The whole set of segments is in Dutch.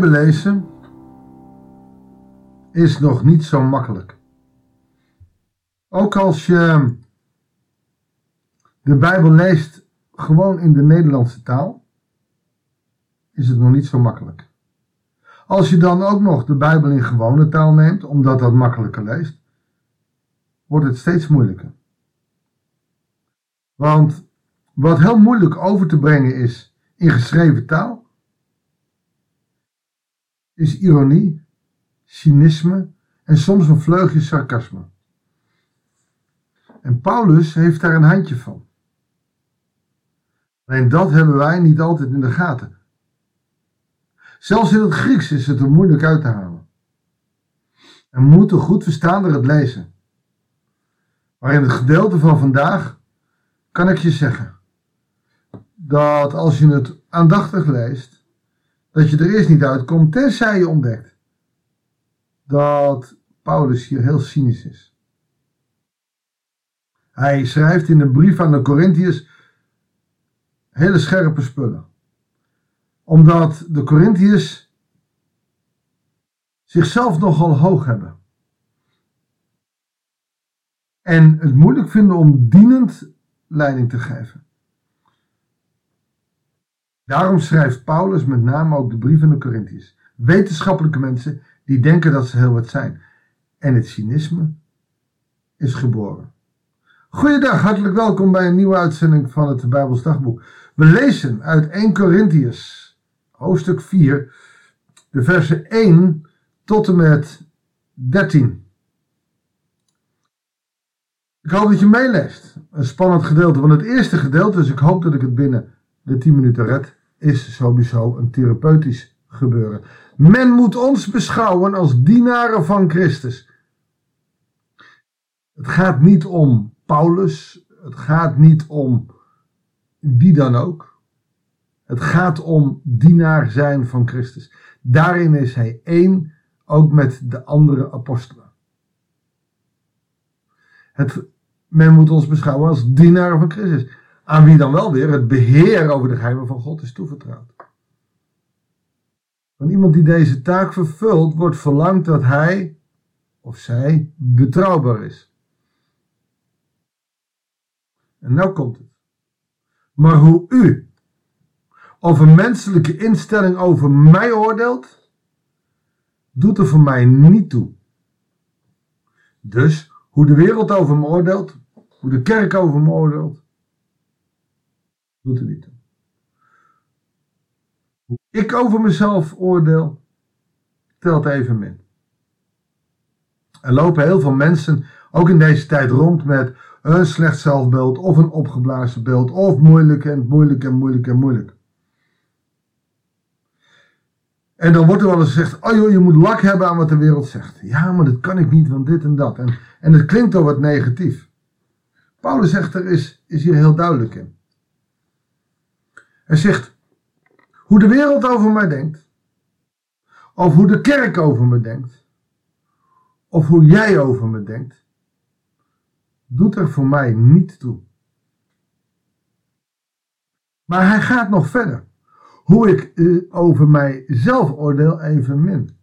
Bijbel lezen is nog niet zo makkelijk. Ook als je de Bijbel leest gewoon in de Nederlandse taal, is het nog niet zo makkelijk. Als je dan ook nog de Bijbel in gewone taal neemt, omdat dat makkelijker leest, wordt het steeds moeilijker. Want wat heel moeilijk over te brengen is in geschreven taal, is ironie, cynisme en soms een vleugje sarcasme. En Paulus heeft daar een handje van. Alleen dat hebben wij niet altijd in de gaten. Zelfs in het Grieks is het er moeilijk uit te halen. En moeten goed verstaander het lezen. Maar in het gedeelte van vandaag kan ik je zeggen dat als je het aandachtig leest, dat je er eerst niet uitkomt, tenzij je ontdekt dat Paulus hier heel cynisch is. Hij schrijft in de brief aan de Corinthiërs hele scherpe spullen. Omdat de Corinthiërs zichzelf nogal hoog hebben. En het moeilijk vinden om dienend leiding te geven. Daarom schrijft Paulus met name ook de brief aan de Corinthiërs. Wetenschappelijke mensen die denken dat ze heel wat zijn. En het cynisme is geboren. Goeiedag, hartelijk welkom bij een nieuwe uitzending van het Bijbels Dagboek. We lezen uit 1 Corinthiërs, hoofdstuk 4, de versen 1 tot en met 13. Ik hoop dat je meeleest. Een spannend gedeelte van het eerste gedeelte, dus ik hoop dat ik het binnen de 10 minuten red is sowieso een therapeutisch gebeuren. Men moet ons beschouwen als dienaren van Christus. Het gaat niet om Paulus, het gaat niet om wie dan ook. Het gaat om dienaar zijn van Christus. Daarin is hij één, ook met de andere apostelen. Het, men moet ons beschouwen als dienaren van Christus aan wie dan wel weer het beheer over de geheimen van God is toevertrouwd. Van iemand die deze taak vervult, wordt verlangd dat hij of zij betrouwbaar is. En nou komt het. Maar hoe u een menselijke instelling over mij oordeelt, doet er voor mij niet toe. Dus hoe de wereld over me oordeelt, hoe de kerk over me oordeelt, doet er niet. Hoe ik over mezelf oordeel, telt even min. Er lopen heel veel mensen, ook in deze tijd, rond met een slecht zelfbeeld of een opgeblazen beeld of moeilijk en moeilijk en moeilijk en moeilijk. En dan wordt er wel eens gezegd, oh joh, je moet lak hebben aan wat de wereld zegt. Ja, maar dat kan ik niet, want dit en dat. En, en het klinkt al wat negatief. Paulus zegt er is, is hier heel duidelijk in. Hij zegt, hoe de wereld over mij denkt, of hoe de kerk over me denkt, of hoe jij over me denkt, doet er voor mij niet toe. Maar hij gaat nog verder. Hoe ik eh, over mijzelf oordeel, evenmin.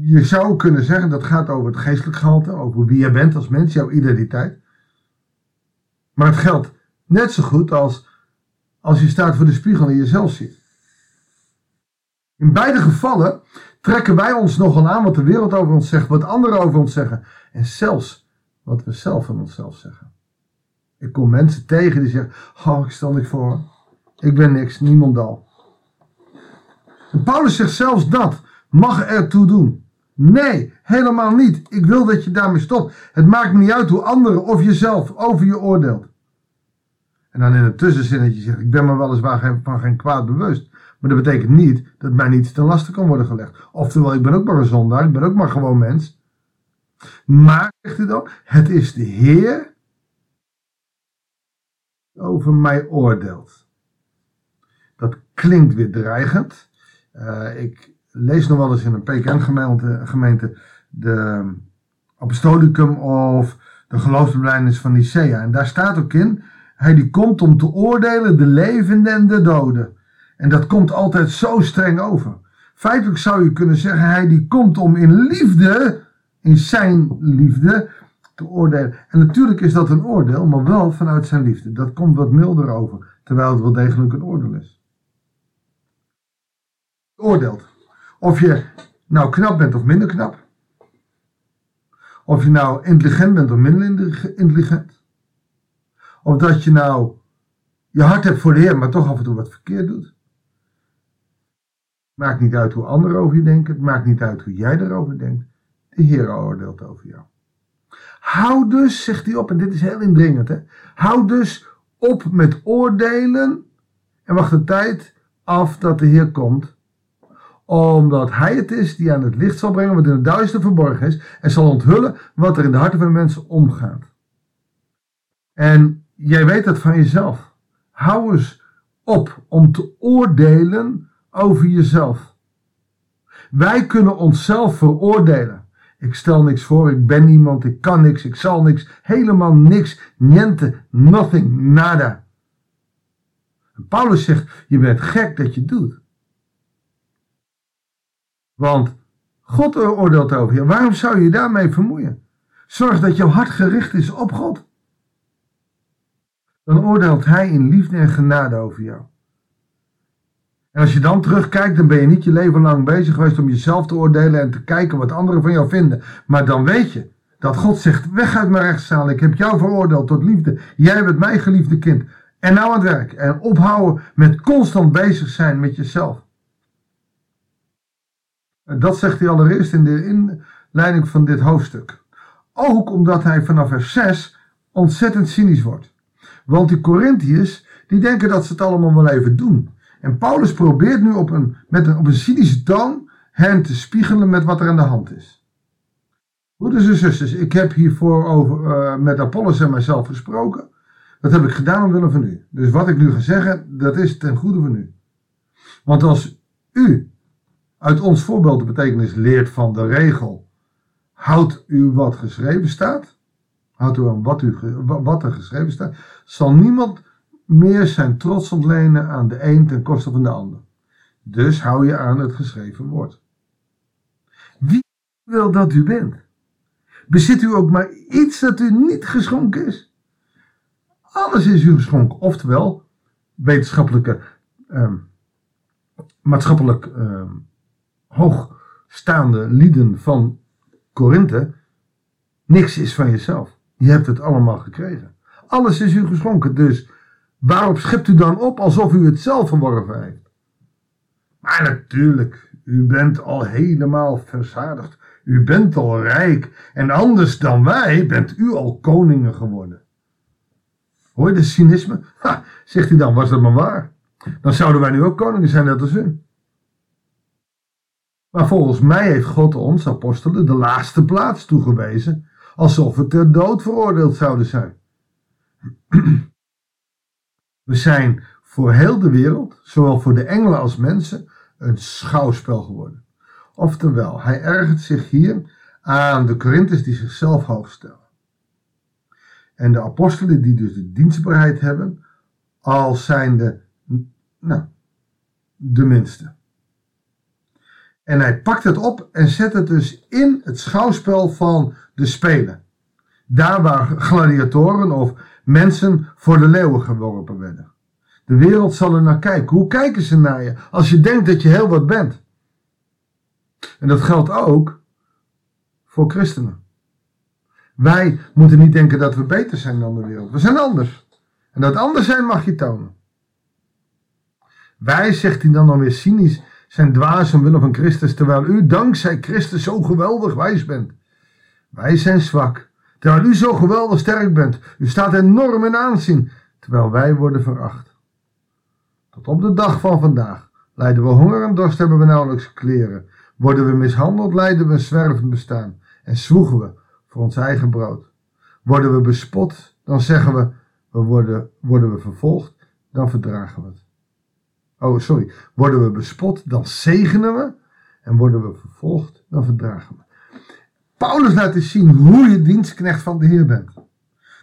Je zou kunnen zeggen dat gaat over het geestelijk gehalte, over wie je bent als mens, jouw identiteit. Maar het geldt Net zo goed als als je staat voor de spiegel en jezelf ziet. In beide gevallen trekken wij ons nogal aan wat de wereld over ons zegt, wat anderen over ons zeggen. En zelfs wat we zelf van onszelf zeggen. Ik kom mensen tegen die zeggen, oh ik stel niks voor. Ik ben niks, niemandal. En Paulus zegt zelfs dat mag ertoe doen. Nee, helemaal niet. Ik wil dat je daarmee stopt. Het maakt me niet uit hoe anderen of jezelf over je oordeelt. En dan in het tussenzinnetje zegt, ik ben me weliswaar van geen kwaad bewust. Maar dat betekent niet dat mij niets ten laste kan worden gelegd. Oftewel, ik ben ook maar een zondaar, ik ben ook maar gewoon mens. Maar, zegt hij dan, het is de Heer die over mij oordeelt. Dat klinkt weer dreigend. Uh, ik lees nog wel eens in een PKN-gemeente gemeente de Apostolicum of de geloofsbelijdenis van Nicea. En daar staat ook in hij die komt om te oordelen de levenden en de doden. En dat komt altijd zo streng over. Feitelijk zou je kunnen zeggen, hij die komt om in liefde, in zijn liefde, te oordelen. En natuurlijk is dat een oordeel, maar wel vanuit zijn liefde. Dat komt wat milder over, terwijl het wel degelijk een oordeel is. Oordeelt. Of je nou knap bent of minder knap. Of je nou intelligent bent of minder intelligent. Of dat je nou je hart hebt voor de Heer, maar toch af en toe wat verkeerd doet. Maakt niet uit hoe anderen over je denken. Het maakt niet uit hoe jij erover denkt. De Heer oordeelt over jou. Hou dus, zegt hij op, en dit is heel indringend, hè. Hou dus op met oordelen en wacht de tijd af dat de Heer komt. Omdat Hij het is die aan het licht zal brengen wat in het duister verborgen is en zal onthullen wat er in de harten van de mensen omgaat. En jij weet dat van jezelf. Hou eens op om te oordelen over jezelf. Wij kunnen onszelf veroordelen. Ik stel niks voor, ik ben niemand, ik kan niks, ik zal niks, helemaal niks, niente, nothing, nada. Paulus zegt, je bent gek dat je doet. Want God oordeelt over je. Waarom zou je daarmee vermoeien? Zorg dat jouw hart gericht is op God. Dan oordeelt Hij in liefde en genade over jou. En als je dan terugkijkt, dan ben je niet je leven lang bezig geweest om jezelf te oordelen en te kijken wat anderen van jou vinden. Maar dan weet je dat God zegt: Weg uit mijn rechtszaal, ik heb jou veroordeeld tot liefde. Jij bent mijn geliefde kind. En nou aan het werk. En ophouden met constant bezig zijn met jezelf. En dat zegt hij allereerst in de inleiding van dit hoofdstuk. Ook omdat hij vanaf vers 6 ontzettend cynisch wordt. Want die Corinthiërs, die denken dat ze het allemaal wel even doen. En Paulus probeert nu op een, met een, op een cynische toon hen te spiegelen met wat er aan de hand is. Broeders en zusters, ik heb hiervoor over, uh, met Apollos en mijzelf gesproken. Dat heb ik gedaan omwille van u. Dus wat ik nu ga zeggen, dat is ten goede van u. Want als u uit ons voorbeeld de betekenis leert van de regel, houdt u wat geschreven staat, houdt u aan wat, u, wat er geschreven staat, zal niemand meer zijn trots ontlenen aan de een ten koste van de ander. Dus hou je aan het geschreven woord. Wie wil dat u bent? Bezit u ook maar iets dat u niet geschonken is? Alles is u geschonken, oftewel wetenschappelijke, um, maatschappelijk um, hoogstaande lieden van Korinthe. Niks is van jezelf. Je hebt het allemaal gekregen. Alles is u geschonken, dus Waarop schept u dan op alsof u het zelf verworven heeft? Maar natuurlijk, u bent al helemaal verzadigd. U bent al rijk. En anders dan wij bent u al koningen geworden. Hoor je de cynisme? Zegt hij dan, was dat maar waar? Dan zouden wij nu ook koningen zijn, net als u. Maar volgens mij heeft God ons, apostelen, de laatste plaats toegewezen, alsof we ter dood veroordeeld zouden zijn. We zijn voor heel de wereld, zowel voor de engelen als mensen, een schouwspel geworden. Oftewel, hij ergert zich hier aan de Corinthiërs die zichzelf hoog stellen. En de apostelen die dus de dienstbaarheid hebben, als zijn de, nou, de minste. En hij pakt het op en zet het dus in het schouwspel van de spelen. Daar waar gladiatoren of mensen voor de leeuwen geworpen werden. De wereld zal er naar kijken. Hoe kijken ze naar je als je denkt dat je heel wat bent? En dat geldt ook voor christenen. Wij moeten niet denken dat we beter zijn dan de wereld. We zijn anders. En dat anders zijn mag je tonen. Wij, zegt hij dan dan weer cynisch, zijn dwaas omwille van Christus, terwijl u dankzij Christus zo geweldig wijs bent. Wij zijn zwak, Terwijl u zo geweldig sterk bent. U staat enorm in aanzien, terwijl wij worden veracht. Tot op de dag van vandaag lijden we honger en dorst, hebben we nauwelijks kleren. Worden we mishandeld, lijden we een zwervend bestaan. En zwoegen we voor ons eigen brood. Worden we bespot, dan zeggen we, we worden, worden we vervolgd, dan verdragen we het. Oh, sorry. Worden we bespot, dan zegenen we. En worden we vervolgd, dan verdragen we. Paulus laat eens zien hoe je dienstknecht van de Heer bent.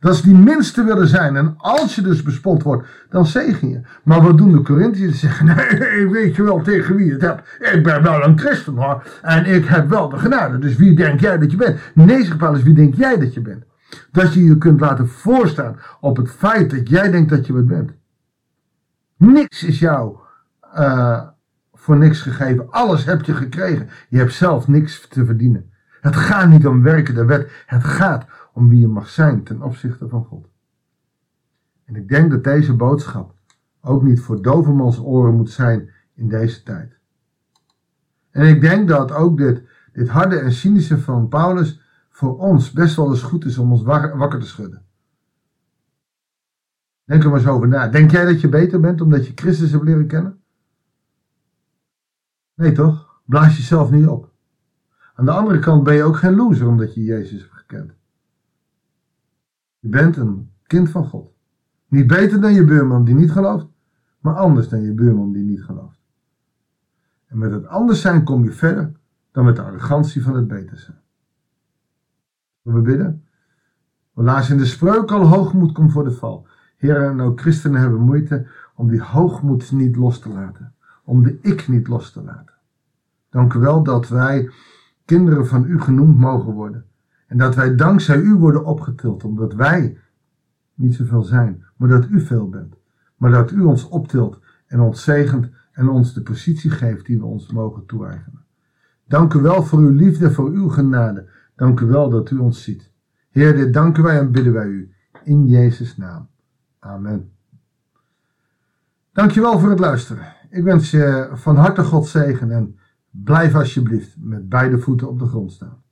Dat ze die minste willen zijn. En als je dus bespot wordt, dan zegen je. Maar wat doen de Corinthiërs? Ze zeggen, nee, weet je wel tegen wie het hebt. Ik ben wel een christen hoor. En ik heb wel de genade. Dus wie denk jij dat je bent? Nee, zegt Paulus, wie denk jij dat je bent? Dat je je kunt laten voorstaan op het feit dat jij denkt dat je wat bent. Niks is jou uh, voor niks gegeven. Alles heb je gekregen. Je hebt zelf niks te verdienen. Het gaat niet om werken de wet. Het gaat om wie je mag zijn ten opzichte van God. En ik denk dat deze boodschap ook niet voor dovermans oren moet zijn in deze tijd. En ik denk dat ook dit, dit harde en cynische van Paulus voor ons best wel eens goed is om ons wakker te schudden. Denk er maar eens over na. Denk jij dat je beter bent omdat je Christus hebt leren kennen? Nee toch? Blaas jezelf niet op. Aan de andere kant ben je ook geen loser omdat je Jezus hebt gekend. Je bent een kind van God. Niet beter dan je buurman die niet gelooft, maar anders dan je buurman die niet gelooft. En met het anders zijn kom je verder dan met de arrogantie van het beter zijn. We bidden. Lazen in de spreuk al hoogmoed komt voor de val. Heren, en ook christenen hebben moeite om die hoogmoed niet los te laten. Om de ik niet los te laten. Dank u wel dat wij kinderen van u genoemd mogen worden. En dat wij dankzij u worden opgetild, omdat wij niet zoveel zijn, maar dat u veel bent. Maar dat u ons optilt en ons zegent en ons de positie geeft die we ons mogen toe-eigenen. Dank u wel voor uw liefde, voor uw genade. Dank u wel dat u ons ziet. Heer, dit danken wij en bidden wij u. In Jezus' naam. Amen. Dankjewel voor het luisteren. Ik wens je van harte God zegen en blijf alsjeblieft met beide voeten op de grond staan.